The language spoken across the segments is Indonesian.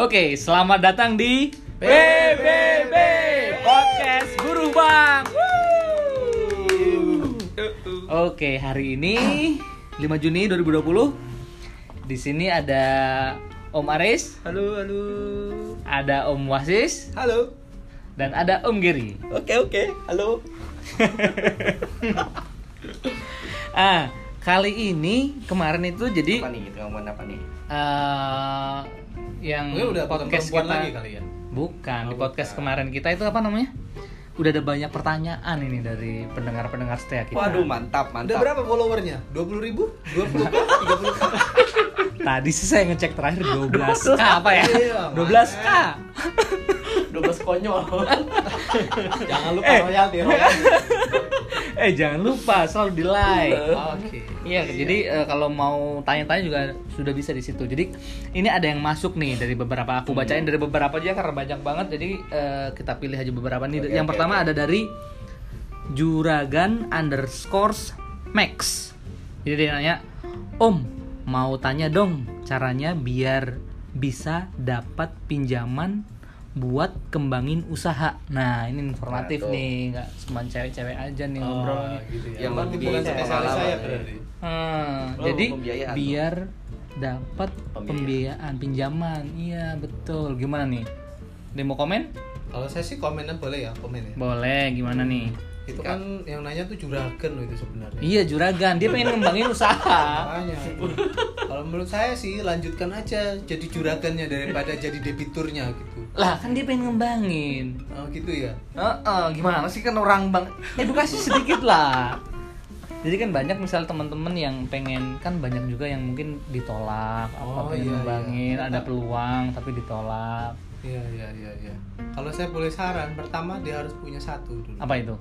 Oke, selamat datang di PBB Podcast Guru Bang. Oke, hari ini 5 Juni 2020. Di sini ada Om Aris, Halo, halo. ada Om Wasis, Halo. dan ada Om Giri. Oke, oke. Halo. Ah, kali ini kemarin itu jadi Apa nih? Kita ngomongin apa nih? eh yang Gue udah podcast kita lagi kali ya? bukan Oh, di podcast bukan. kemarin kita itu apa namanya udah ada banyak pertanyaan ini dari pendengar-pendengar setia kita Waduh, mantap, Udah mantap. berapa followernya? 20 ribu? 20 k? 30 k? tadi sih saya ngecek terakhir 12 k apa ya Iya, 12 k 12 konyol. Jangan lupa Eh. royalti, royalti. Eh jangan lupa selalu di like Oke. Iya, jadi eh, kalau mau tanya-tanya juga sudah bisa di situ. Jadi ini ada yang masuk nih dari beberapa aku bacain dari beberapa aja karena banyak banget. Jadi eh, kita pilih aja beberapa nih. Oke, yang oke, pertama oke. ada dari Juragan underscores Max. Jadi dia nanya, Om mau tanya dong caranya biar bisa dapat pinjaman buat kembangin usaha. Nah ini informatif Nah, nih, nggak cuma cewek-cewek aja nih Oh, ngobrolnya. gitu ya. Yang lebih bukan spesialis saya berarti. Hmm, Oh, jadi pembiayaan. biar dapat Pembiayaan. pembiayaan pinjaman. Iya, betul. Gimana nih? Dia mau komen? Kalau saya sih komennya boleh ya, komen ya. Boleh, gimana nih? Itu kan yang nanya tuh juragan loh itu sebenarnya. Iya, juragan. Dia pengen ngembangin usaha. Makanya. Kalau menurut saya sih lanjutkan aja jadi juragannya daripada jadi debiturnya gitu. Lah, kan dia pengen ngembangin. Oh gitu ya. Heeh, gimana sih kan orang bang edukasi sedikit lah. Jadi kan banyak misal teman-teman yang pengen kan banyak juga yang mungkin ditolak apa Oh, pengen iya, ngembangin iya. ada peluang tapi ditolak. Iya iya iya iya. Kalau saya boleh saran, pertama dia harus punya satu dulu. Apa itu?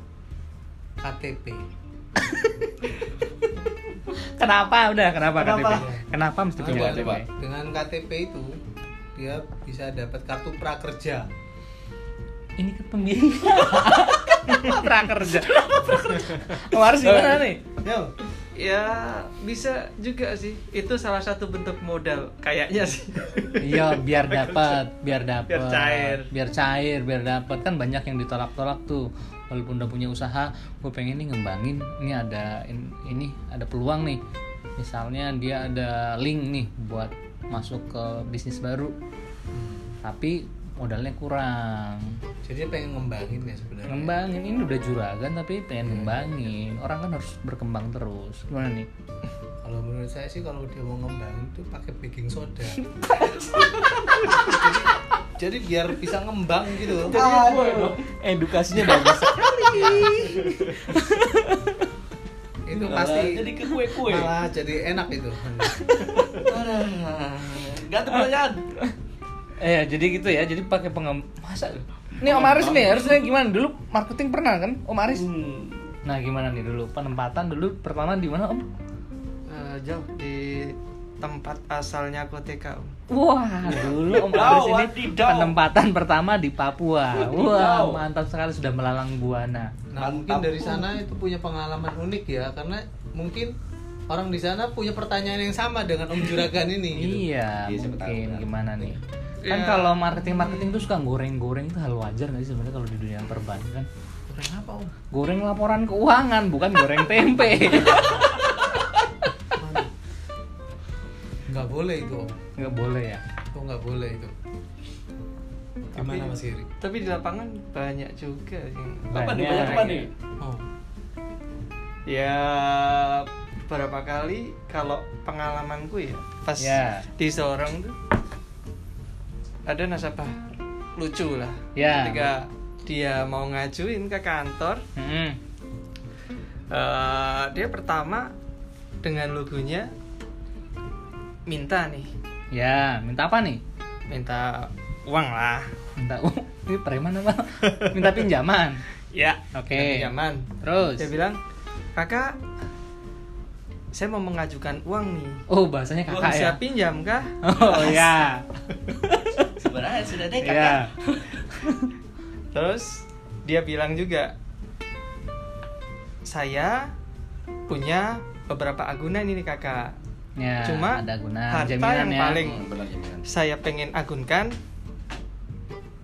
KTP. Kenapa udah kenapa, Kenapa? KTP? Kenapa mesti punya Coba, KTP? Dengan KTP itu dia bisa dapat kartu prakerja. Ini pembiayaan prakerja. Oh, harus gimana nih? Yo, Ya bisa juga sih. Itu salah satu bentuk modal kayaknya sih. Iya, biar dapat, biar dapat. Biar cair. Biar cair, biar dapat. Kan banyak yang ditolak-tolak tuh. Walaupun udah punya usaha, gue pengen nih ngembangin. Ini ada in- ini ada peluang nih. Misalnya dia ada link nih buat masuk ke bisnis baru. Tapi modalnya kurang. jadi pengen ngembangin ya sebenarnya. Ngembangin ini udah juragan tapi pengen ngembangin. Orang kan harus berkembang terus. Gimana nih? Kalau menurut saya sih kalau dia mau ngembangin tuh pakai baking soda. jadi, jadi biar bisa ngembang gitu. Edukasinya bagus itu pasti jadi ke kue-kue. malah jadi enak itu. Ganti pertanyaan. Eh, jadi gitu ya. Jadi pakai pengem masa Nih Om Aris nih harusnya gimana dulu marketing pernah kan Om Aris? Hmm. Nah, gimana nih dulu penempatan dulu pertama di mana Om? Eh, jauh di tempat asalnya Koteka. Om. Wah, dulu Om Aris ini penempatan pertama di Papua. Wah, mantap sekali sudah melalang buana. Nah mungkin dari sana itu punya pengalaman unik ya karena mungkin orang di sana punya pertanyaan yang sama dengan Om Juragan ini. Gitu. Iya, Iya, tahu, mungkin kan. gimana nih? Kan Iya. kalau marketing-marketing tuh suka goreng-goreng itu hal wajar nggak sih sebenarnya kalau di dunia perbankan? Kurang apa Om? Goreng laporan keuangan bukan goreng tempe. Nggak boleh itu Om. Nggak boleh ya. Oh nggak boleh itu. Gimana Mas Giri? Tapi di lapangan banyak juga sih. Apa nih? Banyak. Banyak apa nih? Oh, Ya beberapa kali kalau pengalamanku ya pas Ya. di Sorong tuh ada nasabah lucu lah. Ya. Ketika dia mau ngajuin ke kantor, Mm-mm. eh, dia pertama dengan logonya minta nih, Ya, minta apa nih? minta uang lah. Minta uh, ini preman apa? Minta pinjaman. Ya, Oke. pinjaman. Terus. Dia bilang, kakak, saya mau mengajukan uang nih. Oh, bahasanya kakak Bisa ya. pinjam kah? Oh ya. Sebenarnya sudah ada kakak. Ya. Terus dia bilang juga, saya punya beberapa agunan ini kakak. Ya, Cuma ada guna harta jaminan yang ya. paling Hmm, saya pengen agunkan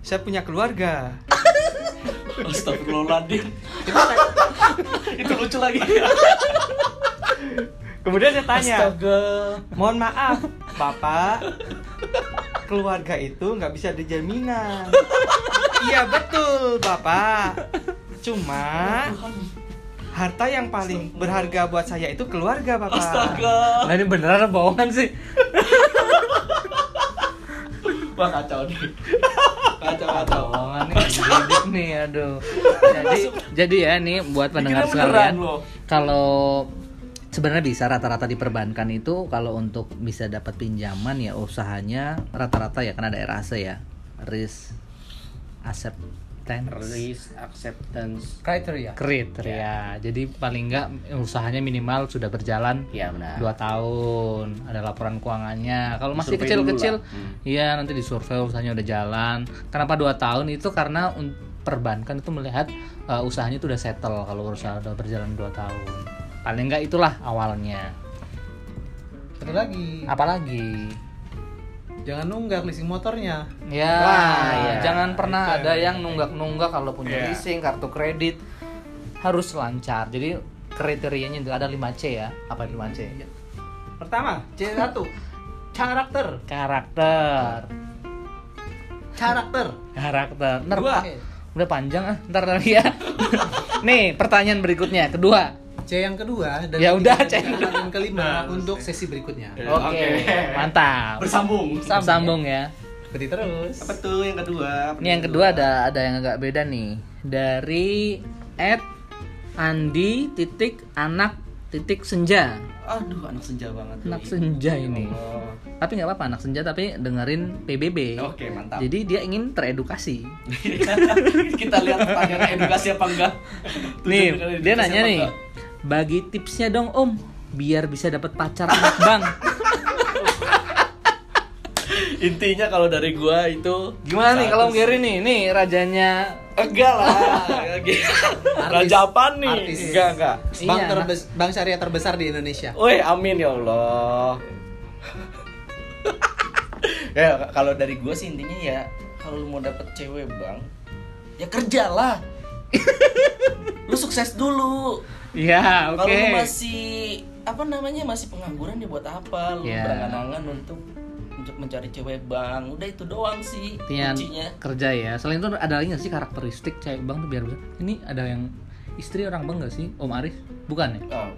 saya punya keluarga. Astagfirullahaladzim. itu lucu lagi. Kemudian saya tanya, Astaga. mohon maaf, Bapak, keluarga itu nggak bisa dijaminan. iya betul, Bapak. Cuma harta yang paling berharga buat saya itu keluarga, Bapak. Astaga. Nah ini beneran bohongan sih? Wah kacau nih. Kacau kacau. Bohongan nih, nih, aduh. Jadi, jadi ya nih buat pendengar sekalian, kalau sebenarnya bisa rata-rata di perbankan itu kalau untuk bisa dapat pinjaman ya usahanya rata-rata ya kan ada RAC ya, risk acceptance Risk acceptance. Kriteria. kriteria. Jadi paling enggak usahanya minimal sudah berjalan Iya benar. dua tahun ada laporan keuangannya kalau masih kecil-kecil. Hmm. iya nanti disurvei usahanya udah jalan kenapa dua tahun itu karena perbankan itu melihat uh, usahanya itu udah settle kalau usaha udah berjalan dua tahun paling enggak itulah awalnya Satu lagi. apalagi Jangan nunggak leasing motornya. ya Wah, iya. jangan pernah Itu ada yang- nunggak-nunggak kalau punya Iya. leasing kartu kredit harus lancar jadi kriterianya itu ada 5C ya apa 5C Pertama, C1. Karakter. karakter Karakter. karakter ntar Dua. udah panjang ah ntar lagi ya nih pertanyaan berikutnya kedua C yang kedua dan Ya udah, C. dan kelima untuk sesi berikutnya. oke mantap Bersambung. sambung ya Ikuti terus. Apa tuh yang kedua? ini yang kedua ada ada yang agak beda nih dari Ed Andi titik anak titik senja Aduh, anak senja banget. anak senja ini Oh. tapi nggak apa-apa anak senja tapi dengerin PBB Oke, mantap. jadi dia ingin teredukasi Kita lihat pertanyaan edukasi apa enggak. nih dia nanya apa nih? Bagi tipsnya dong om biar bisa dapat pacar anak bang Intinya kalau dari gua itu gimana nih kalau. Gary nih nih rajanya Enggak lah. Raja apa nih? Artis. Enggak, enggak. Bank, Iya, terbes- bank syariah terbesar di Indonesia. Woi, amin ya Allah. ya kalau dari gue sih intinya ya kalau lu mau dapet cewek bang, ya kerjalah. lu sukses dulu. Iya, oke. Kalau lu masih apa namanya masih pengangguran ya buat apa? Lu Ya. berangan-angan untuk untuk mencari cewek bang. Udah itu doang sih Intinya kuncinya. kerja ya. Selain itu ada lagi nggak sih karakteristik cewek bang tuh biar bisa? Ini ada yang istri orang bang nggak sih, Om Aris? Bukan ya? Oh.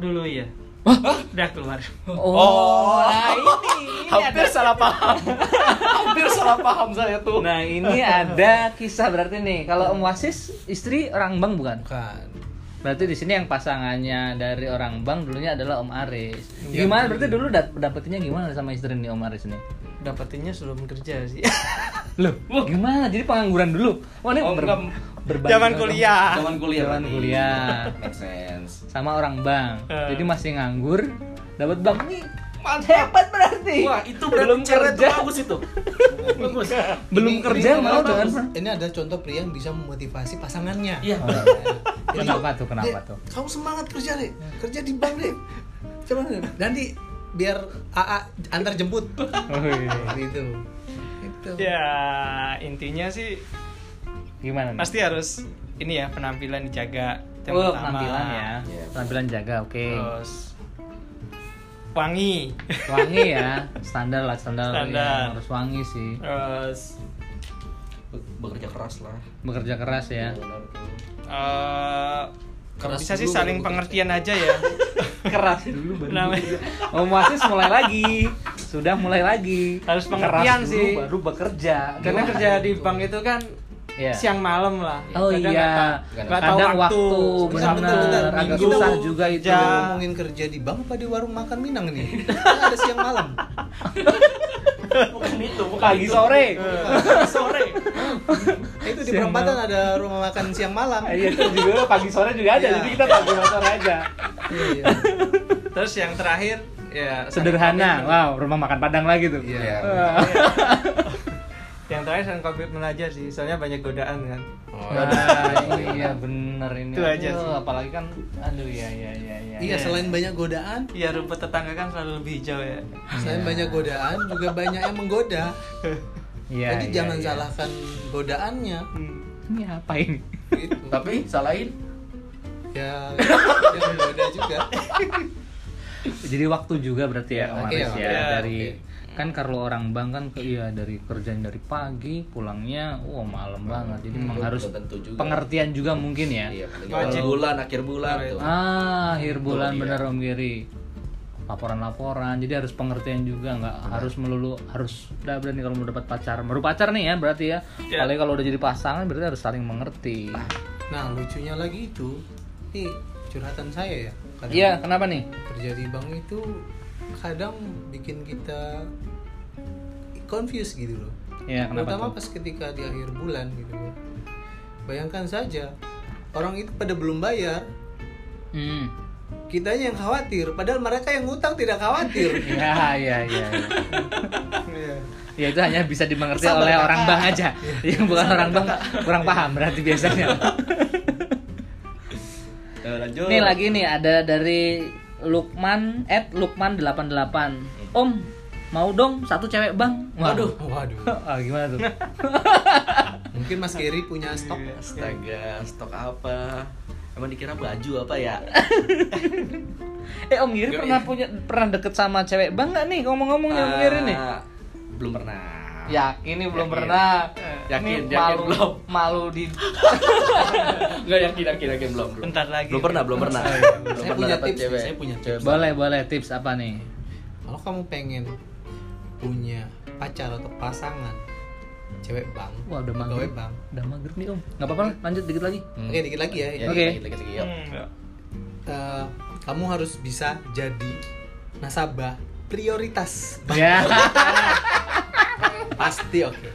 Dulu ya. Udah keluar. Oh, nah ini, ini Hampir ada. salah paham. Hampir salah paham saya tuh. Nah ini ada kisah berarti nih. Kalau Om Wasis istri orang bang bukan? Bukan. Berarti di sini yang pasangannya dari orang bang dulunya adalah Om Aris. Iya, Gimana berarti dulu dap dapetinnya gimana sama istri nih Om Aris nih? Dapetinnya sebelum kerja sih. Loh, gimana? Jadi pengangguran dulu. Wah, ini Oh, ber- berbanding Zaman kuliah. Zaman kuliah. Zaman kuliah. Make sense. sama orang bang. Eh. Jadi masih nganggur, dapat bang nih. Hebat berarti. Wah, itu berarti belum kerja. bagus itu. bagus. Belum Ini- kerja ini mau kenapa? dengan Ini ada contoh pria yang bisa memotivasi pasangannya. Iya. Oh, Jadi, Kenapa tuh? Kenapa "Dek, tuh? Kamu semangat kerja deh, kerja di bank deh. Coba nanti biar AA antar jemput. Oh, iya. gitu. Itu. ya intinya sih Gimana nih? pasti harus ini ya penampilan dijaga. Yang Oh, pertama. penampilan ya. Iya. Penampilan jaga, oke. Terus wangi. Wangi ya, standar lah standar, Standar. ya, harus wangi sih. Terus Be- Bekerja keras lah. Bekerja keras ya. Benar tuh. eh Keras bisa sih dulu saling pengertian aja ya. keras dulu baru Namanya. Om Wasis mulai lagi sudah mulai lagi Harus Keras pengertian dulu, sih. baru bekerja Karena Gimana kerja di bank itu kan Iya. siang malam lah. oh Kadang iya tahu- nggak tahu kadang waktu, Bentar, benar agak Minggu susah mau juga itu kerja. ngomongin kerja di bank apa di warung makan Minang nih? Kan ada siang malam. Bukan itu, bukan pagi itu. sore Pagi sore. Itu di perempatan ada rumah makan siang malam. iya itu juga pagi sore juga ada Iya. jadi kita pagi sore aja Iya, iya. Terus yang terakhir ya sederhana wow rumah makan padang lagi tuh Iya. Terakhir selain komitmen aja sih, soalnya banyak godaan kan. Oh, Nah, iya bener ini. Itu aja sih. apalagi kan aduh ya ya ya ya. Iya, selain banyak godaan, Iya rumput tetangga kan selalu lebih hijau ya. selain banyak godaan juga banyak yang menggoda. Iya. Jadi iya, jangan iya. salahkan godaannya. Hmm. Ini apa ini? Gitu. Tapi salahin ya yang menggoda juga. Jadi waktu juga berarti ya, Oke, Maris oke, ya oke. dari kan kalau orang bank kan ke iya dari kerjaan dari pagi pulangnya wah malam banget. Jadi memang Belum harus tentu juga. pengertian juga mungkin ya. Iya, awal bulan, akhir bulan tuh. ah akhir bulan iya. bener om Giri. Laporan-laporan jadi harus pengertian juga nggak harus melulu harus udah berani kalau mau dapat pacar. Baru pacar nih ya berarti ya. Ya. apalagi kalau udah jadi pasangan berarti harus saling mengerti. Nah, lucunya lagi itu, ini curhatan saya ya. Iya kenapa nih? kerja di bank itu kadang bikin kita confused gitu loh. Iya kenapa Terutama tuh pas ketika di akhir bulan gitu loh. Bayangkan saja orang itu pada belum bayar, hmm. kitanya yang khawatir, padahal mereka yang ngutang tidak khawatir. ya ya ya, ya. Iya. Ya itu hanya bisa dimengerti Sabar, oleh Kakak. orang bank aja. Yang bukan orang bank kurang paham berarti biasanya. Eh, lanjut. Nih lagi nih ada dari Lukman at Lukman 88. Om, mau dong satu cewek bang. Waduh. Waduh. Ah, gimana tuh? Mungkin Mas Gary punya stok. Astaga, stok apa? Emang dikira baju apa ya? eh Om Giri pernah punya pernah deket sama cewek bang nggak nih ngomong-ngomong nih Om Giri nih? Ah, Belum pernah. Yakin nih belum Yakin. pernah. Yakin, Ini yakin malu, belum. Malu di Enggak yakin, yakin, yakin belum. belum. Bentar lagi. Belum pernah, belum pernah. Belum Saya pernah punya tips, cewek. saya punya tips. boleh boleh tips apa nih? Kalau kamu pengen punya pacar atau pasangan cewek bank, Wah udah mager. bank. Udah mager nih Om. Nggak apa-apa lah, lanjut dikit lagi. Oke, dikit lagi ya. Ya, Oke. dikit, dikit, dikit, yuk. Hmm, ya. Eh, kamu harus bisa jadi nasabah prioritas. Ya. Pasti oke.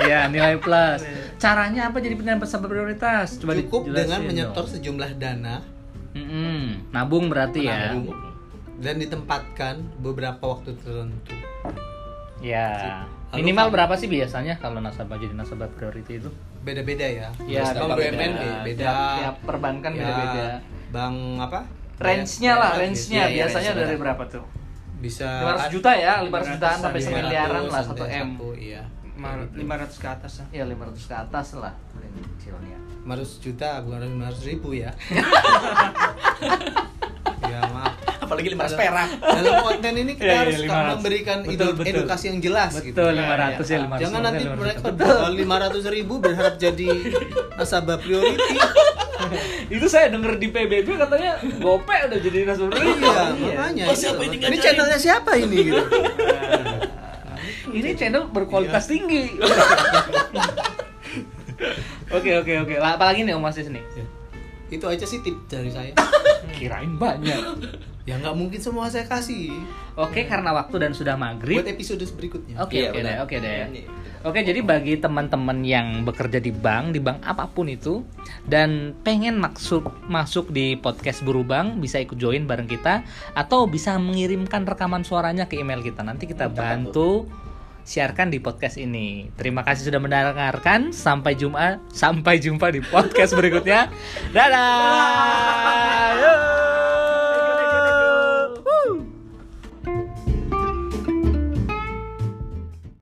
ya nilai plus. Caranya apa jadi penilaian sampai prioritas? Coba Cukup dengan dong. menyetor sejumlah dana Mm-mm. Nabung berarti ya. menabung, dan ditempatkan beberapa waktu tertentu. Ya. Lalu Minimal kamu- berapa sih biasanya kalau nasabah jadi nasabah priority itu? Beda-beda ya. Ya, Bank beda-beda. BUMN be- beda. Tiap, perbankan Ya, beda-beda. Bank apa? Range-nya lah, range-nya gitu. Iya, biasanya range-nya. dari berapa tuh? Bisa 500 juta ya, 500 jutaan 500 sampai sampai semiliaran lah 500 1 sampai M. satu, Iya. Ma- 500 ke atas lah. Ya 500 ke atas lah paling kecilnya. 500 juta bukan 500 ribu ya. ya maaf. Apalagi 500 perak. Dalam konten ini kita Iya, iya, harus 500. memberikan Betul, edu- betul. edukasi yang jelas gitu. Betul 500 ya 500. Jangan nanti 500. mereka lima ratus ribu berharap jadi nasabah priority. itu saya denger di PBB katanya gope udah jadi priority. iya, makanya. Oh, siapa ini ini channelnya siapa ini gitu? Ini channel berkualitas Iya. tinggi. Oke oke oke. Apalagi nih Om Asis nih? Itu aja sih tips dari saya. Kirain banyak. Ya nggak mungkin semua saya kasih. Oke, karena waktu dan sudah maghrib. Buat episode berikutnya. Oke Iya, oke deh, benar. oke deh. Oke, jadi bagi teman-teman yang bekerja di bank, di bank apa pun itu dan pengen masuk masuk di podcast Buru Bank, bisa ikut join bareng kita atau bisa mengirimkan rekaman suaranya ke email kita. Nanti kita bantu siarkan di podcast ini. Terima kasih sudah mendengarkan. Sampai jumpa, sampai jumpa di podcast berikutnya. Dadah.